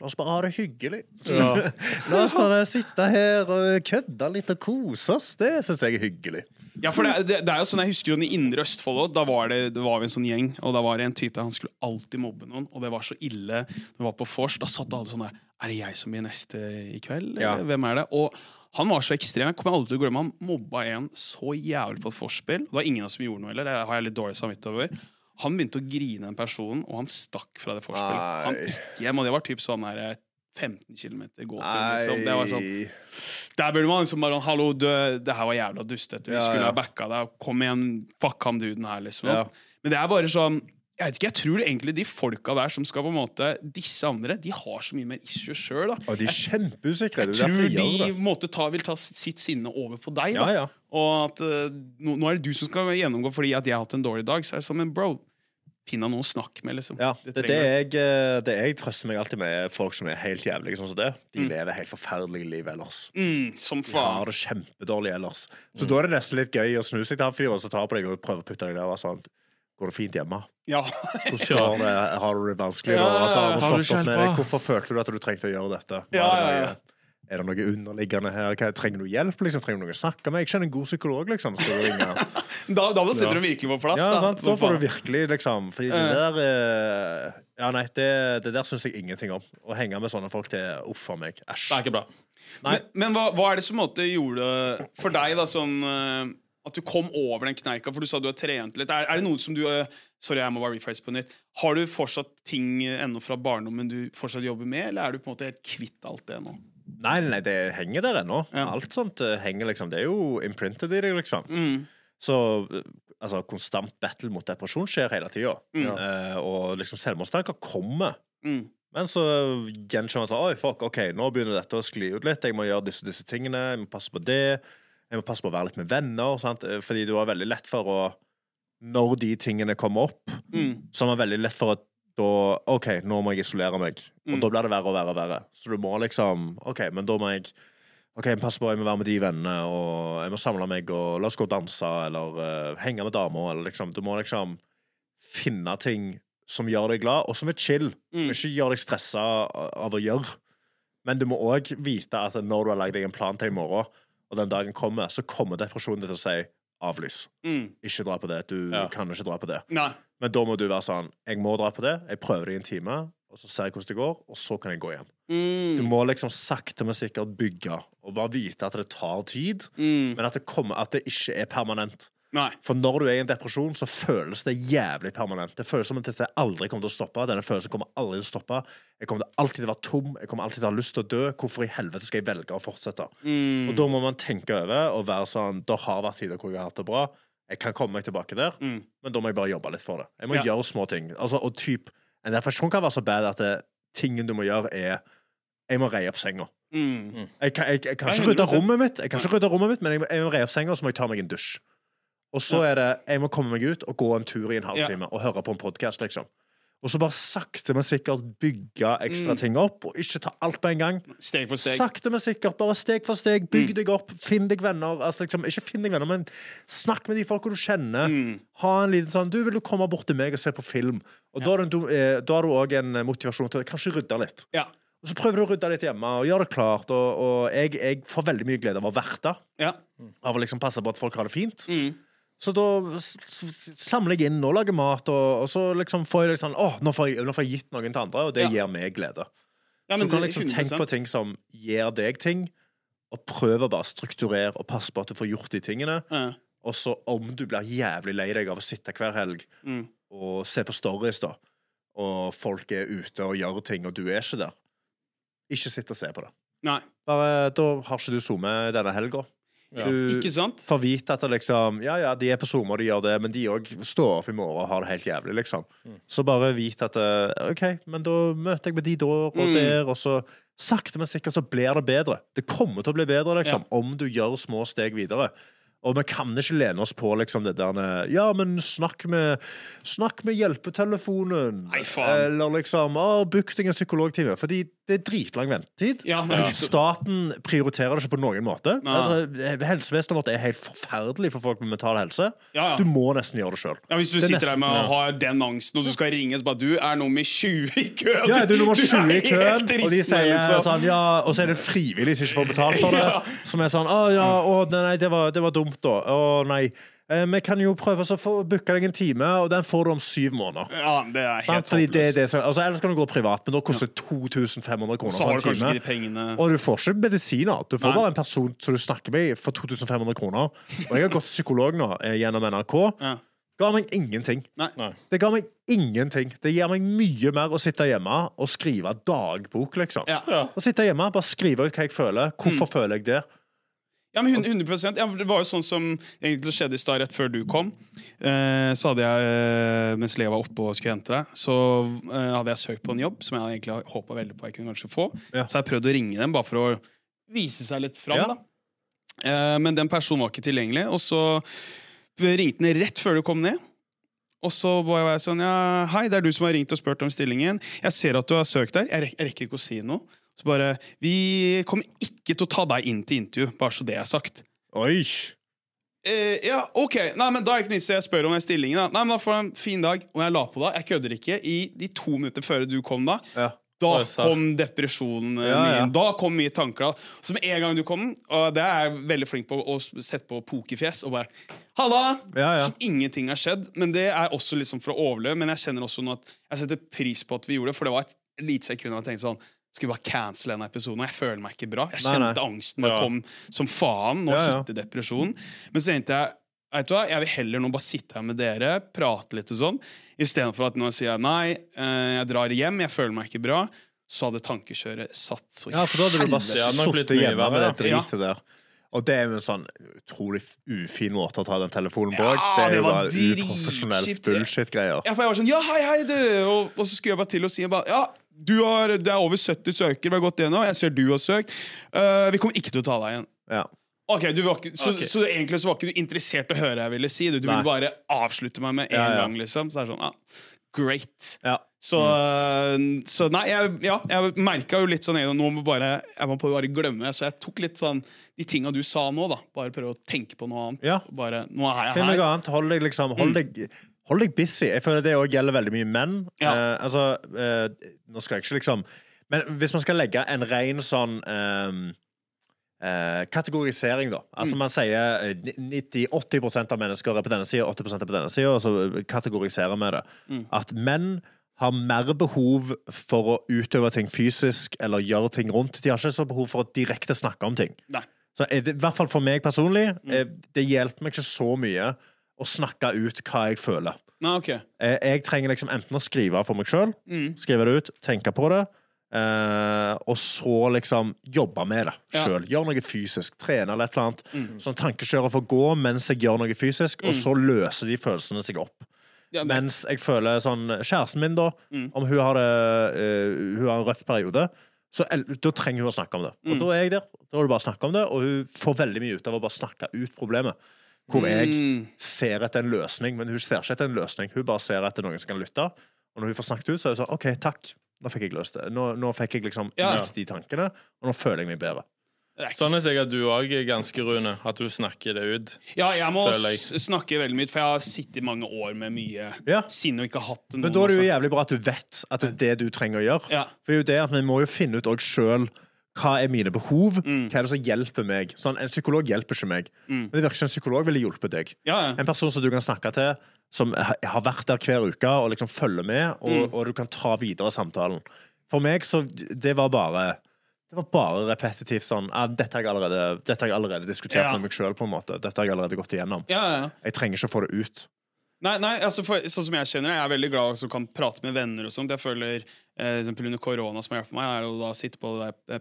La oss bare ha det hyggelig. La oss bare sitte her og kødde litt og kose oss. Det syns jeg er hyggelig. Ja, for det, det, det er jo sånn Jeg husker jo i Indre Østfold òg. Da var det, det var vi en sånn gjeng, og da var det en type Han skulle alltid mobbe noen, og det var så ille. Det var på vors. Da satt alle sånn der Er det jeg som blir neste i kveld? Eller Ja. hvem er det? Og han var så ekstrem. Jeg kommer aldri til å glemme Han mobba en så jævlig på et vorspiel. Det var ingen av oss som gjorde noe heller. Det har jeg litt dårlig samvittighet over. Han begynte å grine den personen, og han stakk fra det forspillet. Han gikk hjem, og det var typ sånn eh, 15 km gåtur. Liksom. Det var sånn der burde man liksom bare Hallo, du, det her var jævla dustete. Vi Ja, skulle ja. ha backa deg. Kom igjen, fuck han duden her, liksom. Ja. Men det er bare sånn Jeg vet ikke, jeg tror egentlig de folka der som skal på en måte Disse andre, de har så mye mer issues sjøl. Og de er kjempeusikre. Jeg Det er tror de de på en måte ta, vil ta sitt sinne over på deg. Ja, da ja. Og at eh, nå, nå er det du som skal gjennomgå fordi at jeg har hatt en dårlig dag. Så er det sånn, men bro, finn deg noe å snakke med, liksom. Ja, det, det, trenger jeg, eh, det jeg trøster meg alltid med, er folk som er helt jævlige sånn som det. De Mm. lever helt forferdelige liv ellers. mm, Som De har det kjempedårlig ellers. Så Mm. da er det nesten litt gøy å snu seg til han fyren som tar på deg og prøver å putte deg der. Og sånn. Går det fint hjemme? Ja. Hvordan det? Har du det vanskelig? Ja, har har du opp med deg? Hvorfor følte du at du trengte å gjøre dette? Ja, det ja, ja. Er det noe underliggende her? Hva, trenger du hjelp? Liksom? Trenger du noen å snakke med? Jeg kjenner en god psykolog, liksom. Da, da ja. du virkelig på plass. Ja, da. sant? Da får du virkelig, liksom Fordi det der eh, Ja, nei, det, det der syns jeg ingenting om. Å henge med sånne folk, det er uff a meg. Det er ikke bra. Nei. Men, men hva, hva er det som måtte gjorde for deg, da, sånn eh, At du kom over den kneika? For du sa du har trent litt. Er, er det noe som du eh, Sorry, jeg må bare rephrase på nytt. Har du fortsatt ting eh, ennå fra barndommen du fortsatt jobber med, eller er du på en måte helt kvitt alt det nå? Nei, nei, det henger der ennå. Ja. Alt sånt eh, henger liksom Det er jo imprinted i deg, liksom. Mm. Så altså, konstant battle mot depresjon skjer hele tida. Mm. og liksom selvmordstanker kommer. Mm. Men så gjenkjenner man sånn Oi, fuck, OK, nå begynner dette å skli ut litt. Jeg må gjøre disse, disse tingene. Jeg må passe på det. Jeg må passe på å være litt med venner. Sant? Eh, Fordi det var veldig lett for å Når de tingene kommer opp, Mm. så var det veldig lett for å da OK, nå må jeg isolere meg. Og Mm. da blir det verre og verre og verre. Så du må liksom OK, men da må jeg OK, passe på, jeg må være med de vennene, og jeg må samle meg, og la oss gå og danse, eller uh, henge med damer, eller liksom Du må liksom finne ting som gjør deg glad, og som er chill. Som Mm. ikke gjør deg stressa av å gjøre. Men du må òg vite at når du har lagd deg en plan til i morgen, og den dagen kommer, så kommer depresjonen til å si avlys. Mm. Ikke dra på det. Du Ja. kan ikke dra på det. Nei. Men da må du være sånn Jeg må dra på det. Jeg prøver det i en time, og så ser jeg hvordan det går, og så kan jeg gå hjem. Du Mm. må liksom sakte, men sikkert bygge, og bare vite at det tar tid, Mm. men at det, kommer, at det ikke er permanent. Nei. For når du er i en depresjon, så føles det jævlig permanent. Det føles som at dette aldri kommer til å stoppe. Denne følelsen kommer aldri til å stoppe. Jeg kommer til alltid til å være tom. Jeg kommer alltid til å ha lyst til å dø. Hvorfor i helvete skal jeg velge å fortsette? Mm. Og da må man tenke over og være sånn Det har vært tider hvor jeg har hatt det bra. Jeg kan komme meg tilbake der, Mm. men da må jeg bare jobbe litt for det. Jeg må Ja. gjøre små ting. Altså, og typ, En depresjon kan være så bad at det, tingen du må gjøre, er Jeg må reie opp senga. Mm. Jeg kan, jeg, jeg kan ikke rydde rommet mitt, Jeg kan ikke rydde rommet mitt men jeg, jeg må reie opp senga, og så må jeg ta meg en dusj. Og så er det Jeg må komme meg ut og gå en tur i en halvtime og høre på en podkast, liksom. Og så bare sakte, men sikkert bygge ekstra Mm. ting opp, og ikke ta alt på en gang. Steg for steg. Sakte, men sikkert. Bare steg for steg. Bygg Mm. deg opp. Finn deg venner. Altså, liksom, ikke finn deg venner, men snakk med de folka du kjenner. Mm. Ha en liten sånn Du, vil du komme bort til meg og se på film? Og da, en dum- eh, da har du òg en motivasjon til å kanskje rydde litt. Ja. Og så prøver du å rydde litt hjemme og gjøre det klart. Og, og jeg, jeg får veldig mye glede av å verte. Ja. Av å liksom passe på at folk har det fint. Mm. Så da samler jeg inn og lager mat, og, og så liksom får jeg liksom sånn Å, nå får jeg, nå får jeg gitt noen til andre, og det Ja. gir meg glede. ja så du kan liksom 100%. tenke på ting som gir deg ting, og prøve å bare strukturere og passe på at du får gjort de tingene. Ja. Og så om du blir jævlig lei deg av å sitte hver helg Mm. og se på stories, da, og folk er ute og gjør ting, og du er ikke der, ikke sitt og se på det. Nei. Bare, da har ikke du SoMe denne helga. Ja. Du Ikke sant? får vite at det liksom Ja, ja, de er på SoMe, og de gjør det, men de òg står opp i morgen og har det helt jævlig, liksom. Så bare vit at eh, OK, men da møter jeg med de da og Mm. der, og så sakte, men sikkert så blir det bedre. Det kommer til å bli bedre, liksom, om du gjør små steg videre. Og vi kan ikke lene oss på liksom det der eh, Ja, men snakk med Snakk med hjelpetelefonen. Nei, faen. Eller liksom Å, book deg en psykologtime. Fordi det er dritlang ventetid. Ja, er Staten prioriterer det ikke på noen måte. Altså, helsevesenet vårt er helt forferdelig for folk med mental helse. Ja, ja. Du må nesten gjøre det sjøl. Ja, Hvis du sitter nesten, der med å ha den angsten, og du skal ringe så bare Du er nummer 20 i køen! Ja, du er nummer 20 i køen, og de sier sånn Ja, og så er det frivillig som ikke får betalt for det. Ja. Som er sånn Å ja, å nei, det var, det var dumt, da. Å nei. Eh, Vi kan jo prøve å få booka deg en time, og den får du om syv måneder. Ja, det er helt? Fordi det det som, altså, ellers kan du gå privat, men da koster det 2500 kroner Så for har en du kanskje time. ikke de pengene Og du får ikke medisiner. Du får Nei. bare en person som du snakker med for 2500 kroner. Og jeg har gått psykolog nå eh, gjennom NRK. Ja. Ga meg ingenting. Nei. Nei. Det ga meg ingenting. Det gir meg mye mer å sitte hjemme og skrive dagbok, liksom. Ja. Ja. Å sitte hjemme, bare skrive ut hva jeg føler. Hvorfor føler jeg det? Ja, men 100 ja, Det var jo sånn som egentlig skjedde i stad, rett før du kom. Eh, så hadde jeg, eh, mens Lea var oppe og skulle hente deg, så eh, hadde jeg søkt på en jobb som jeg egentlig håpa veldig på jeg kunne kanskje få. Ja. Så jeg prøvde å ringe dem bare for å vise seg litt fram. Ja. da. Eh, men den personen var ikke tilgjengelig, og så ringte den rett før du kom ned. Og så var jeg sånn ja, Hei, det er du som har ringt og spurt om stillingen. Jeg ser at du har søkt der. Jeg rekker ikke å si noe. Så bare Vi kommer ikke til å ta deg inn til intervju, bare så det er sagt. Oi! Eh, ja, ok. Nei, men Da er ikke noe vits i jeg spør om den stillingen. Da. Nei, men da får du en fin dag. Og jeg la på da. Jeg kødder ikke. I de to minutter før du kom da, Ja. da Oi, kom depresjonen eh, Ja, ja. min. Da kom mye tanker. da Så med en gang du kom, og det er jeg veldig flink på å sette på pokerfjes og bare Halla! Ja, ja. Som ingenting har skjedd. Men det er også liksom for å overleve. Men jeg kjenner også nå at jeg setter pris på at vi gjorde det, for det var et lite sekund jeg tenkte sånn skulle bare cancele denne episoden. og Jeg føler meg ikke bra. Jeg Nei, nei. kjente angsten Ja. kom som faen. Nå Ja, ja. hitter depresjonen. Men så tenkte jeg vet du hva, jeg vil heller nå bare sitte her med dere, prate litt og sånn, istedenfor at nå sier jeg nei, eh, jeg drar hjem, jeg føler meg ikke bra. Så hadde tankekjøret satt så Ja, for da hadde du bare sittet hjemme med det ja. dritet der. Og det er jo en sånn utrolig ufin måte å ta den telefonen på. Ja, det er det jo var bare uprofesjonelt bullshit-greier. Ja, for jeg var sånn, ja, hei, hei, du! Og, og så skulle jeg bare til å si bare, ja, har, det er over 70 søkere, vi har gått gjennom, jeg ser du har søkt. Uh, vi kommer ikke til å ta deg igjen. Ja. Ok, du var ikke, så, okay. så egentlig så var ikke du interessert i å høre jeg ville si det. Du Nei. ville bare avslutte meg med en Ja, ja. gang, liksom. Så det er sånn, ja, great. ja. Så, øh, så nei, jeg, ja, jeg merka jo litt sånn jeg, nå må bare, jeg må bare glemme. Så jeg tok litt sånn de tinga du sa nå, da. Bare prøve å tenke på noe annet. Ja. Bare, nå er Finn jeg noe her. annet. Hold deg liksom Hold deg Hold deg busy. Jeg føler det òg gjelder veldig mye menn. Ja. Eh, altså, eh, nå skal jeg ikke liksom Men hvis man skal legge en ren sånn ehm, eh, kategorisering, da. Altså Mm. Man sier eh, 90-80% av mennesker er på denne sida, 80 er på denne sida, og så kategoriserer vi det. Mm. At menn har mer behov for å utøve ting fysisk eller gjøre ting rundt. De har ikke så behov for å direkte snakke om ting. Nei. Så det, I hvert fall for meg personlig, Mm. eh, det hjelper meg ikke så mye å snakke ut hva jeg føler. Nei, ok. jeg, Jeg trenger liksom enten å skrive for meg sjøl, Mm. skrive det ut, tenke på det, eh, og så liksom jobbe med det Ja. sjøl. Gjøre noe fysisk. Trene eller et eller annet. Mm. Sånn tankekjøret får gå mens jeg gjør noe fysisk, og så løser de følelsene seg opp. Ja, men... Mens jeg føler sånn Kjæresten min, da, Mm. om hun har, det, uh, hun har en røff periode, så da trenger hun å snakke om det. Og Mm. da er jeg der. Da er det bare å snakke om det, og hun får veldig mye ut av å bare snakke ut problemet. Hvor jeg Mm. ser etter en løsning, men hun ser ikke etter en løsning. Hun bare ser etter noen som kan lytte. Og når hun får snakket ut, så er hun sånn OK, takk. Nå fikk jeg løst det. Nå, nå fikk jeg liksom Ja. ut de tankene, og nå føler jeg meg bedre. Sånn er sikkert du òg ganske, Rune. At du snakker det ut. Ja, jeg må jeg. snakke veldig mye, for jeg har sittet i mange år med mye Ja. sinne og ikke hatt noe Men da er det jo jævlig bra at du vet at det er det du trenger å gjøre. Ja. For det er jo det at vi må jo finne ut òg sjøl hva er mine behov, Mm. hva er det som hjelper meg. Sånn, En psykolog hjelper ikke meg, men det virker som en psykolog ville hjulpet deg. Ja, ja. En person som du kan snakke til, som har vært der hver uke og liksom følger med, og, Mm. og du kan ta videre samtalen. For meg så det var bare det var bare repetitivt sånn ah, dette, har jeg allerede, dette har jeg allerede diskutert Ja. med meg sjøl. Dette har jeg allerede gått igjennom. ja, ja. Jeg trenger ikke å få det ut. Nei, nei altså for, sånn som jeg kjenner jeg er veldig glad som kan prate med venner og sånt. Jeg føler, eksempel Under korona som har hjulpet meg, er å da sitte på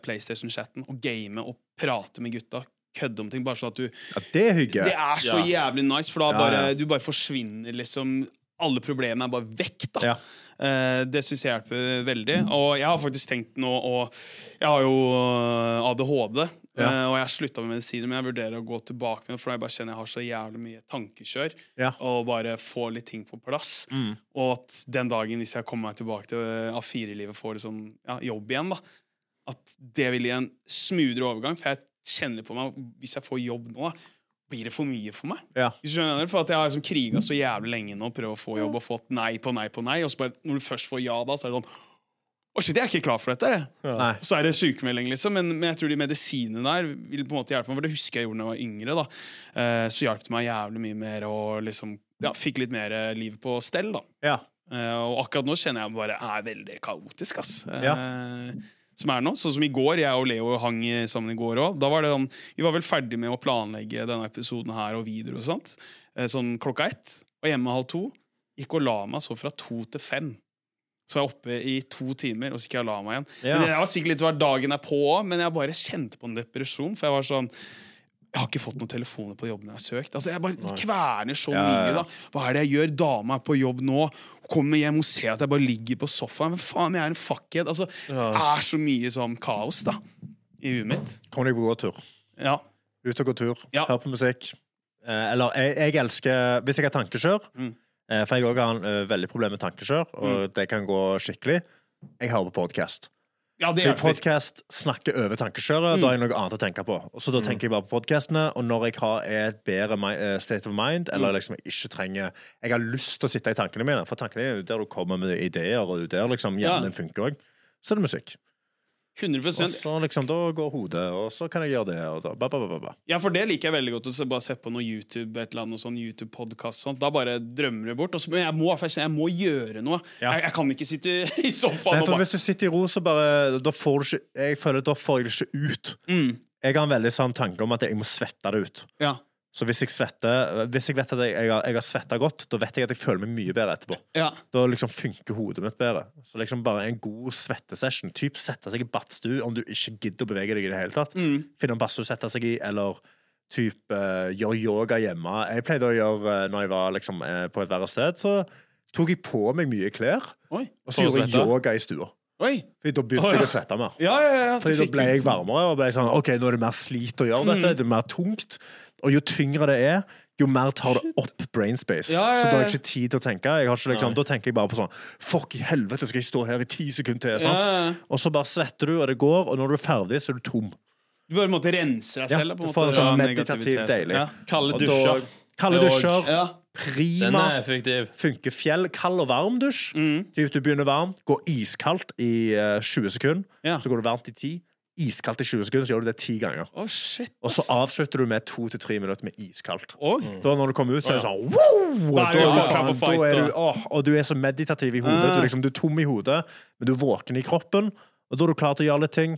PlayStation-chatten og game og prate med gutta. Kødde om ting. Bare sånn at du Ja, det er hygge. Det er så Ja. jævlig nice, for da Ja, bare, ja. du bare forsvinner liksom Alle problemene er bare vekk, da. Ja. Eh, det syns jeg hjelper veldig. Og jeg har faktisk tenkt nå å Jeg har jo øh, ADHD, Ja. Uh, og jeg slutta med medisiner, men jeg vurderer å gå tilbake med det, for jeg bare kjenner jeg har så jævlig mye tankekjør. Ja. Og bare få litt ting på plass. Mm. Og at den dagen, hvis jeg kommer meg tilbake til A4-livet, får liksom, ja, jobb igjen, da at det vil gi en smoothere overgang. For jeg kjenner på meg Hvis jeg får jobb nå, da, blir det for mye for meg. Ja. Hvis du skjønner, for at Jeg har liksom kriga så jævlig lenge nå, prøvd å få jobb og fått nei på nei på nei. Og så bare, når du først får ja, da, så er det sånn Å, shit, jeg er ikke klar for dette. Ja. Så er det sykemelding, liksom. Men, men jeg tror de medisinene der vil på en måte hjelpe meg. For det husker jeg gjorde da jeg var yngre. da. Uh, så hjalp det meg jævlig mye mer og liksom ja, fikk litt mer eh, liv på stell. da. Ja. Uh, og akkurat nå kjenner jeg bare er veldig kaotisk, ass. Uh, Ja. Som er nå. Sånn som i går, jeg og Leo hang sammen i går òg. Da var det sånn Vi var vel ferdig med å planlegge denne episoden her og videre og sånt. Eh, sånn klokka ett. Og hjemme halv to. Gikk og la meg så fra to til fem. Så jeg er oppe i to timer, og så gikk jeg og la meg igjen. Ja. Men Det var sikkert litt hver dagen er på òg, men jeg bare kjente på en depresjon. For jeg var sånn jeg har ikke fått noen telefoner på jobben jeg har søkt. Altså, jeg bare kverner så mye. da Hva er det jeg gjør? Dama er på jobb nå. Kommer hjem og ser at jeg bare ligger på sofaen. Men faen, jeg er en fuckhead. Altså, det er så mye sånn kaos da i huet mitt. Kom deg på gåtur. Ja. Ut og gå tur. Ja. Hør på musikk. Eh, eller jeg, jeg elsker Hvis jeg har tankekjør Mm. Eh, For jeg òg har en eh, veldig problem med tankekjør, og det kan gå skikkelig. Jeg hører på podkast. ja, det hjelper. podkast snakker over tankekjøret. Da har jeg noe annet å tenke på. Så Da tenker jeg bare på podkastene, og når jeg har et bedre eh, state of mind, eller liksom jeg ikke trenger Jeg har lyst til å sitte i tankene mine, for tankene er jo der du kommer med ideer, og er der liksom hjernen din funker òg. Så er det musikk. 100 Og så liksom, da går hodet, og så kan jeg gjøre det, og da ba, ba, ba. Ja, for det liker jeg veldig godt. Å se- bare se på noe YouTube, et eller annet sånn YouTube-podkast. Sånn. Da bare drømmer du bort. Så, men jeg må, jeg må gjøre noe. Ja. Jeg, jeg kan ikke sitte i sofaen Nei, og bare hvis du sitter i ro, så bare Da får du ikke Jeg føler da får jeg det ikke ut. mm, Jeg har en veldig sånn tanke om at jeg må svette det ut. Ja. Så hvis jeg svetter Hvis jeg vet at jeg, jeg har, jeg har svetta godt, da vet jeg at jeg føler meg mye bedre etterpå. ja. Da liksom funker hodet mitt bedre. Så liksom bare en god svettesession. Typ sette seg i badstue om du ikke gidder å bevege deg i det hele tatt. Mm. Finne en badstue å sette seg i, eller typ uh, gjøre yoga hjemme. Jeg pleide å gjøre uh, når jeg var liksom uh, på et verre sted, så tok jeg på meg mye klær, Oi. og så gjorde jeg yoga i stua. Oi. Fordi da begynte oh, ja. jeg å svette mer. Ja, ja, ja. Fordi da ble jeg varmere og ble sånn OK, nå er det mer slit å gjøre dette. Det er mer tungt. Og jo tyngre det er, jo mer tar det opp brainspace. Ja, ja, Så da har jeg ikke tid til å tenke. Jeg har ikke, liksom, da tenker jeg bare på sånn Fuck i helvete, skal jeg stå her i ti sekunder til? Ja, ja, ja. Og så bare svetter du, og det går, og når du er ferdig, så er du tom. Du bare måtte rense deg selv. Ja, På en du får en sånn meditativt meditativ deilig. Ja. Kalde Og da- dusjer. Kalde er dusjer. Ja. Den Prima. er effektiv. Funker fjell. Kald og varm dusj. Mm. Du begynner varmt, går iskaldt i eh, 20 sekunder. Ja. Så går det varmt i 10. Iskaldt i 20 sekunder, så gjør du det ti ganger. Oh, shit. Og så avslutter du med to til tre minutter med iskaldt. Oh. Da når du kommer ut, så er det sånn wow! Da er du Da klar for fight, da er du, åh, og du er så meditativ i hodet. Ah. Du, er liksom, du er tom i hodet, men du er våken i kroppen. Og da er du klar til å gjøre litt ting.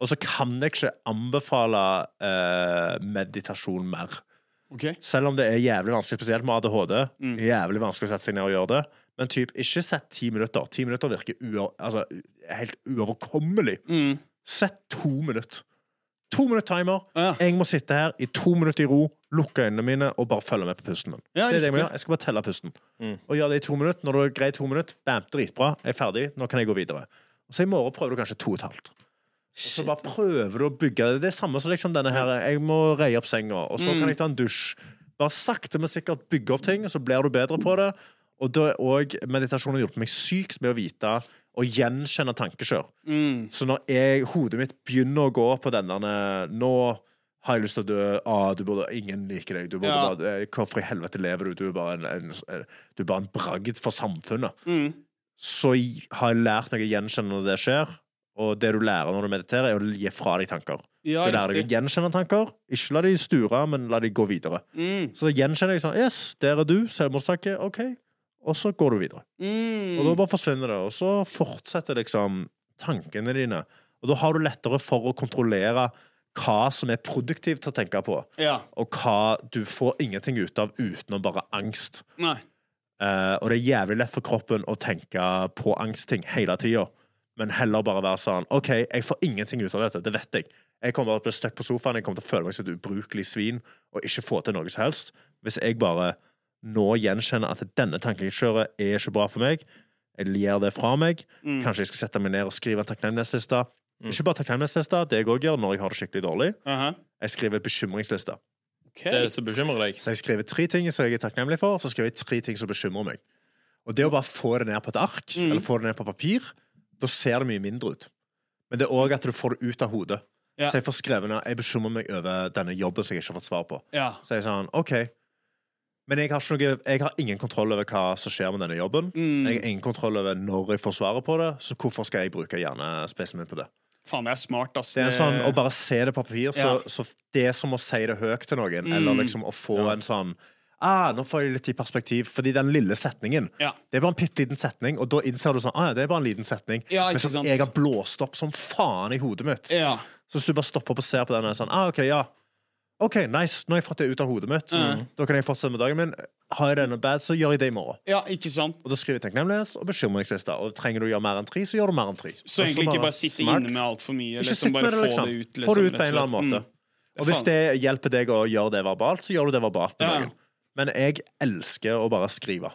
Og så kan jeg ikke anbefale eh, meditasjon mer. Ok. Selv om det er jævlig vanskelig, spesielt med ADHD. Mm. Jævlig vanskelig å sette seg ned og gjøre det. Men typ, ikke sett ti minutter. Ti minutter virker uover, altså, helt uoverkommelig. Mm. Sett to minutter. To minutter timer. Ja. Jeg må sitte her i to minutter i ro, lukke øynene mine og bare følge med på pusten min. Ja, det er det jeg må gjøre. Jeg skal bare telle pusten. Mm. Og gjøre det i to minutter. Når du er greit to minutter, bam, dritbra, jeg er ferdig, nå kan jeg gå videre. Og så i morgen prøver du kanskje to og et halvt. Og så bare prøver du å bygge det. Det er samme som liksom denne her Jeg må reie opp senga, og så Mm. kan jeg ta en dusj. Bare sakte, men sikkert bygge opp ting, og så blir du bedre på det. Og da og meditasjonen har hjulpet meg sykt med å vite og gjenkjenne tankekjør. Mm. Så når jeg, hodet mitt begynner å gå på denne Nå har jeg lyst til å dø. Ah, du burde, ingen liker deg. Du burde Ja. bare, eh, hvorfor i helvete lever du? Du er bare en, en, du er bare en bragd for samfunnet. Mm. Så har jeg lært meg å gjenkjenne når det skjer. Og det du lærer når du mediterer, er å gi fra deg tanker. Ja, Du lærer deg å gjenkjenne tanker. Ikke la de sture, men la de gå videre. Mm. Så gjenkjenner jeg sånn Yes, der er du. Selvmordstanke. OK. Og så går du videre. Mm. Og da bare forsvinner det, og så fortsetter liksom tankene dine. Og da har du lettere for å kontrollere hva som er produktivt å tenke på, Ja. og hva du får ingenting ut av uten å bare angst. Nei. Uh, og det er jævlig lett for kroppen å tenke på angstting hele tida, men heller bare være sånn OK, jeg får ingenting ut av dette. Det vet jeg. Jeg kommer til å bli stuck på sofaen, jeg kommer til å føle meg som et ubrukelig svin og ikke få til noe som helst. Hvis jeg bare nå gjenkjenner at denne tankekjøret er ikke bra for meg, jeg gir det fra meg, Mm. kanskje jeg skal sette meg ned og skrive en takknemlighetsliste. Ikke bare takknemlighetsliste, det jeg òg gjør når jeg har det skikkelig dårlig. Aha. Jeg skriver bekymringsliste. Okay. Det er som bekymrer deg. Så jeg skriver tre ting som jeg er takknemlig for, så skriver jeg tre ting som bekymrer meg. Og det å bare få det ned på et ark, Mm. eller få det ned på papir, da ser det mye mindre ut. Men det er òg at du får det ut av hodet. Ja. Så jeg får skrevet ned Jeg bekymrer meg over denne jobben som jeg ikke har fått svar på. Ja. Så jeg er sånn, OK. Men jeg har, noe, jeg har ingen kontroll over hva som skjer med denne jobben. Mm. Jeg har ingen kontroll over når jeg får svaret på det, så hvorfor skal jeg bruke hjernespacen min på det? Faen, det er smart, ass. Det er sånn, Å bare se det på papir, så, Ja. så det er som å si det høyt til noen. Mm. Eller liksom å få en sånn ah, Nå får jeg litt i perspektiv. Fordi den lille setningen Ja. Det er bare en bitte liten setning, og da innser du sånn ah, ja, det er bare en liten setning. Ja, men sant. jeg har blåst opp som faen i hodet mitt. Ja. Så hvis du bare stopper opp og ser på den og er sånn ah, OK, ja. OK, nice. Nå har jeg fått det ut av hodet mitt. Mm. Da kan jeg fortsette med dagen min. Har jeg det noe bad, så gjør jeg det i morgen. ja, ikke sant? Og da skriver jeg takknemlighets- og bekymringsliste. Og trenger du å gjøre mer enn tre, så gjør du mer enn tre. Så egentlig ikke bare sitte smart. inne med altfor mye. Ikke Liksom, bare med det, få liksom. det ut. Få det liksom, ut på en eller annen måte. og. Og hvis det hjelper deg å gjøre det verbalt, så gjør du det verbalt Ja. Men jeg elsker å bare skrive.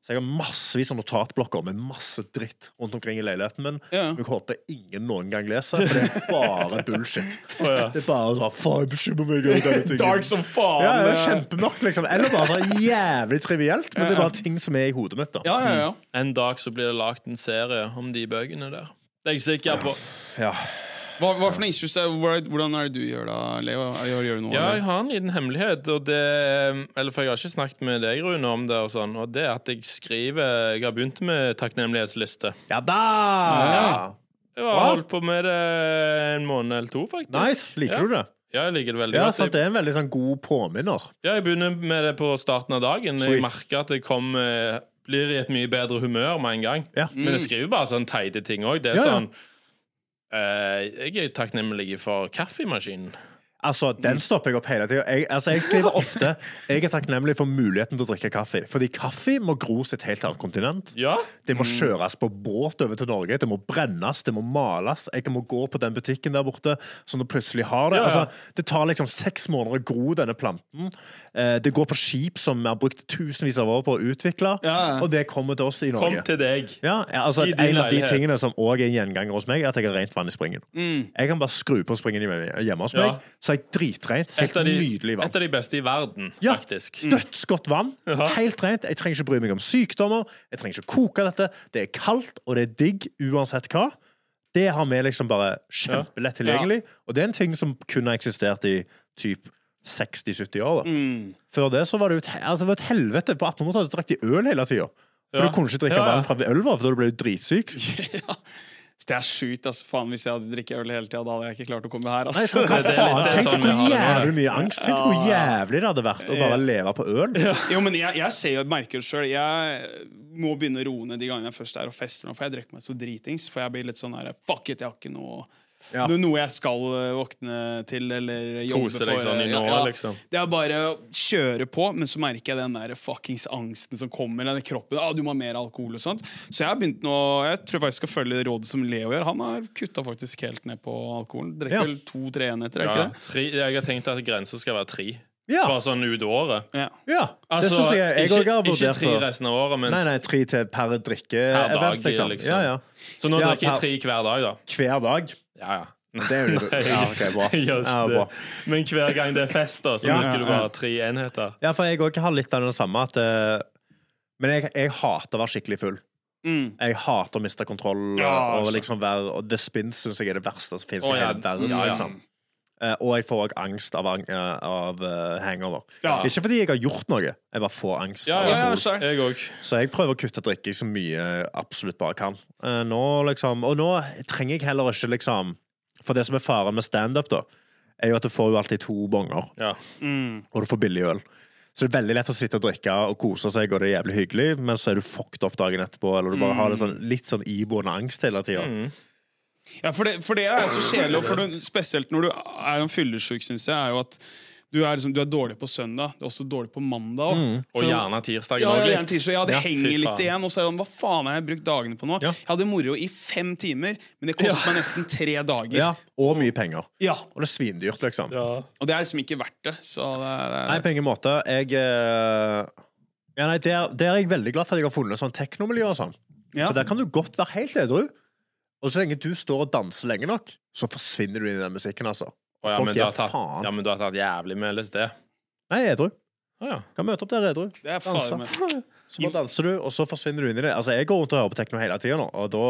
Så jeg har massevis av notatblokker med masse dritt rundt omkring i leiligheten min. Ja. Jeg håper ingen noen gang leser, for det er bare bullshit. Oh, ja. Det er bare sånn Faen, bekymrer meg over denne tingen. Dark som faen. Ja, det er eh. kjempemørkt, liksom. Eller bare sånn jævlig trivielt, men det er bare ting som er i hodet mitt. da Ja, ja, ja. En dag så blir det lagd en serie om de bøkene der. Det er jeg sikker på. Ja. Hva, hva for noen issues er, Hvordan er det du gjør da, Leo? Gjør, gjør du noe? Ja, jeg har en liten hemmelighet, og det Eller for jeg har ikke snakket med deg, Rune, om det, og sånn, og det er at jeg skriver Jeg har begynt med takknemlighetsliste. ja da! Jeg har holdt på med det en måned eller to, faktisk. Nice. Liker ja. du det? Ja, jeg liker det veldig Ja, godt. sant, Det er en veldig sånn god påminner. Ja, jeg begynner med det på starten av dagen. Sweet. Jeg merker at jeg kommer blir i et mye bedre humør med en gang. Ja. Men jeg skriver bare sånn teite ting òg. Det er Ja, ja. sånn eh, Jeg er takknemlig for kaffemaskinen. Altså, Den stopper jeg opp hele tida. Jeg, altså, jeg skriver ofte Jeg er takknemlig for muligheten til å drikke kaffe. Fordi kaffe må gros et helt annet kontinent. Ja. Det må kjøres på båt over til Norge. Det må brennes, det må males. Jeg må gå på den butikken der borte som du plutselig har det. Ja, ja. Altså, det tar liksom seks måneder å gro denne planten. Eh, det går på skip som vi har brukt tusenvis av år på å utvikle, og det kommer til oss i Norge. Kom til deg. Ja, altså, en av de tingene som òg er en gjenganger hos meg, er at jeg har rent vann i springen. Mm. Jeg kan bare skru på springen hjemme hos meg, Ja. Så er jeg dritrent. Helt de, nydelig vann. et av de beste i verden, Ja. faktisk. Dødsgodt vann. Ja. Helt rent. Jeg trenger ikke bry meg om sykdommer. Jeg trenger ikke koke dette. Det er kaldt, og det er digg uansett hva. Det har vi liksom bare kjempelett tilgjengelig. Og det er en ting som kun har eksistert i typ 60-70 år. Da. Mm. Før det så var det jo altså, et helvete. På 1800-tallet drakk de øl hele tida. For Ja. du kunne ikke drikke Ja, ja. vann fra elva, for da ble du dritsyk. ja. Det er sjukt. Altså. Faen, hvis jeg hadde drikket øl hele tida, da hadde jeg ikke klart å komme her. Nei, Altså. så, hva det faen? Tenk sånn hvor jævlig mye angst. Tenk hvor jævlig det hadde vært å bare leve på øl. Jo, men jeg, jeg ser jo, merker det sjøl. Jeg må begynne å roe ned de gangene jeg først er og fester nå, for jeg drikker meg så dritings. For jeg blir litt sånn her Fuck it, jeg har ikke noe Ja. er Noe jeg skal øh, våkne til eller jobbe Kose for. deg sånn Ja, ja. liksom. Det er bare å kjøre på, men så merker jeg den der fuckings angsten som kommer. Den kroppen, ah, du må ha mer alkohol og sånt. Så jeg har begynt nå Jeg tror faktisk jeg skal følge rådet som Leo gjør. Han har kutta faktisk helt ned på alkoholen. Drikker Ja. vel to-tre enheter, er Ja. ikke det? Tre, jeg har tenkt at grensa skal være tre. Ja. Bare sånn ut året. Ja. ja. Det Altså, syns jeg jeg òg har ikke tre resten av året, men Nei, nei, tre til per drikke Per dag, event, liksom. liksom. Ja, ja. Så nå Ja, drikker jeg tre hver dag, da. Hver dag. Ja, ja. Det er jo Nei, Ja, ok, bra. jeg gjør ikke Ja, det. bra. Men hver gang det er fest, da, så Ja, bruker ja, du ja. bare tre enheter. Ja, for jeg òg har litt av det samme at eh, Men jeg, jeg hater å være skikkelig full. Mm. Jeg hater å miste kontroll. Ja, og altså. liksom være, og The Spins syns jeg er det verste som fins Å, i ja. hele verden. Ja, ja. Liksom. Eh, og jeg får òg angst av, eh, av eh, hangover. Ja. Ikke fordi jeg har gjort noe, jeg bare får angst. Ja, ja, ja, Jeg. Så jeg prøver å kutte drikking så mye jeg absolutt bare kan. Eh, nå liksom, og nå trenger jeg heller ikke liksom For det som er faren med standup, da, er jo at du får jo alltid to bonger, Ja. Mm. og du får billig øl. Så det er veldig lett å sitte og drikke og kose seg, og det er jævlig hyggelig, men så er du fucked opp dagen etterpå, eller du bare har det sånn, litt sånn iboende angst hele tida. Mm. Ja, for det, for det er så kjedelig, og spesielt når du er en fyllesyk, syns jeg, er jo at Du er, liksom, du er dårlig på søndag, du er også dårlig på mandag òg. Og gjerne tirsdagen Ja, ja, tirsdag. Ja, det Ja, henger litt igjen. Og så er det sånn, hva faen har jeg brukt dagene på nå? Ja. Jeg hadde moro i fem timer, men det koster meg nesten tre dager. Ja, og mye penger. Ja, Og det er svindyrt, liksom. Ja. Og det er liksom ikke verdt det. Så det, det, Nei, på ingen måte. Jeg eh, ja, nei, der, der er jeg veldig glad for at jeg har funnet sånn teknomiljø og sånn. ja. For der kan du godt være helt edru. Og så lenge du står og danser lenge nok, så forsvinner du inn i den musikken, altså. Å, ja, Folk men du gir har tatt, faen. ja, men du har tatt jævlig med LSD. Nei, edru. Å, ja. Kan møte opp der edru. det er Danse. faen meg Så bare danser du, og så forsvinner du inn i det. Altså, Jeg går rundt og hører på tekno hele tida nå, og da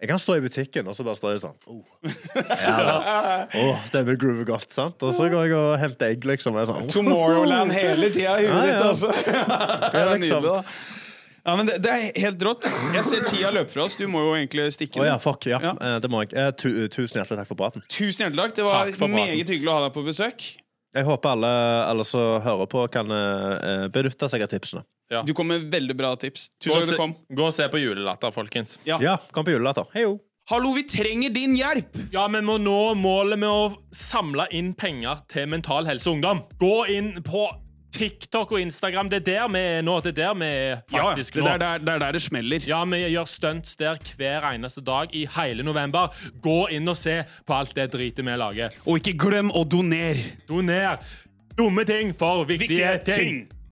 Jeg kan stå i butikken, og så bare står jeg sånn oh. ja, da. oh, Denne groover godt, sant? Og så går jeg og henter egg, liksom. Og jeg er sånn, oh. Tomorrowland hele tida i huet ditt, altså. det er liksom. nydelig, da. Ja, men det, det er helt rått. Jeg ser tida løpe fra oss. Du må jo egentlig stikke. Å ja, fuck. Ja, Ja. Eh, det må jeg. Eh, Tu tusen hjertelig takk for praten. Tusen hjertelig takk. Det var Takk meget hyggelig å ha deg på besøk. Jeg håper alle, alle som hører på, kan eh, benytte seg av tipsene. Du kom med veldig bra tips. Tusen takk du kom. gå og se på Julelatter, folkens. Ja. Ja, kom på julelatter. Hei jo. Hallo, vi trenger din hjelp! Ja, vi må nå målet med å samle inn penger til Mental Helse Ungdom. Gå inn på TikTok og Instagram. Det er der vi er nå. Det er der vi er Ja, faktisk det nå. er der, det er der det smeller. Ja, vi gjør stunts der hver eneste dag i hele november. Gå inn og se på alt det dritet vi lager. Og ikke glem å donere. Doner dumme ting for viktige, Viktige ting. ting.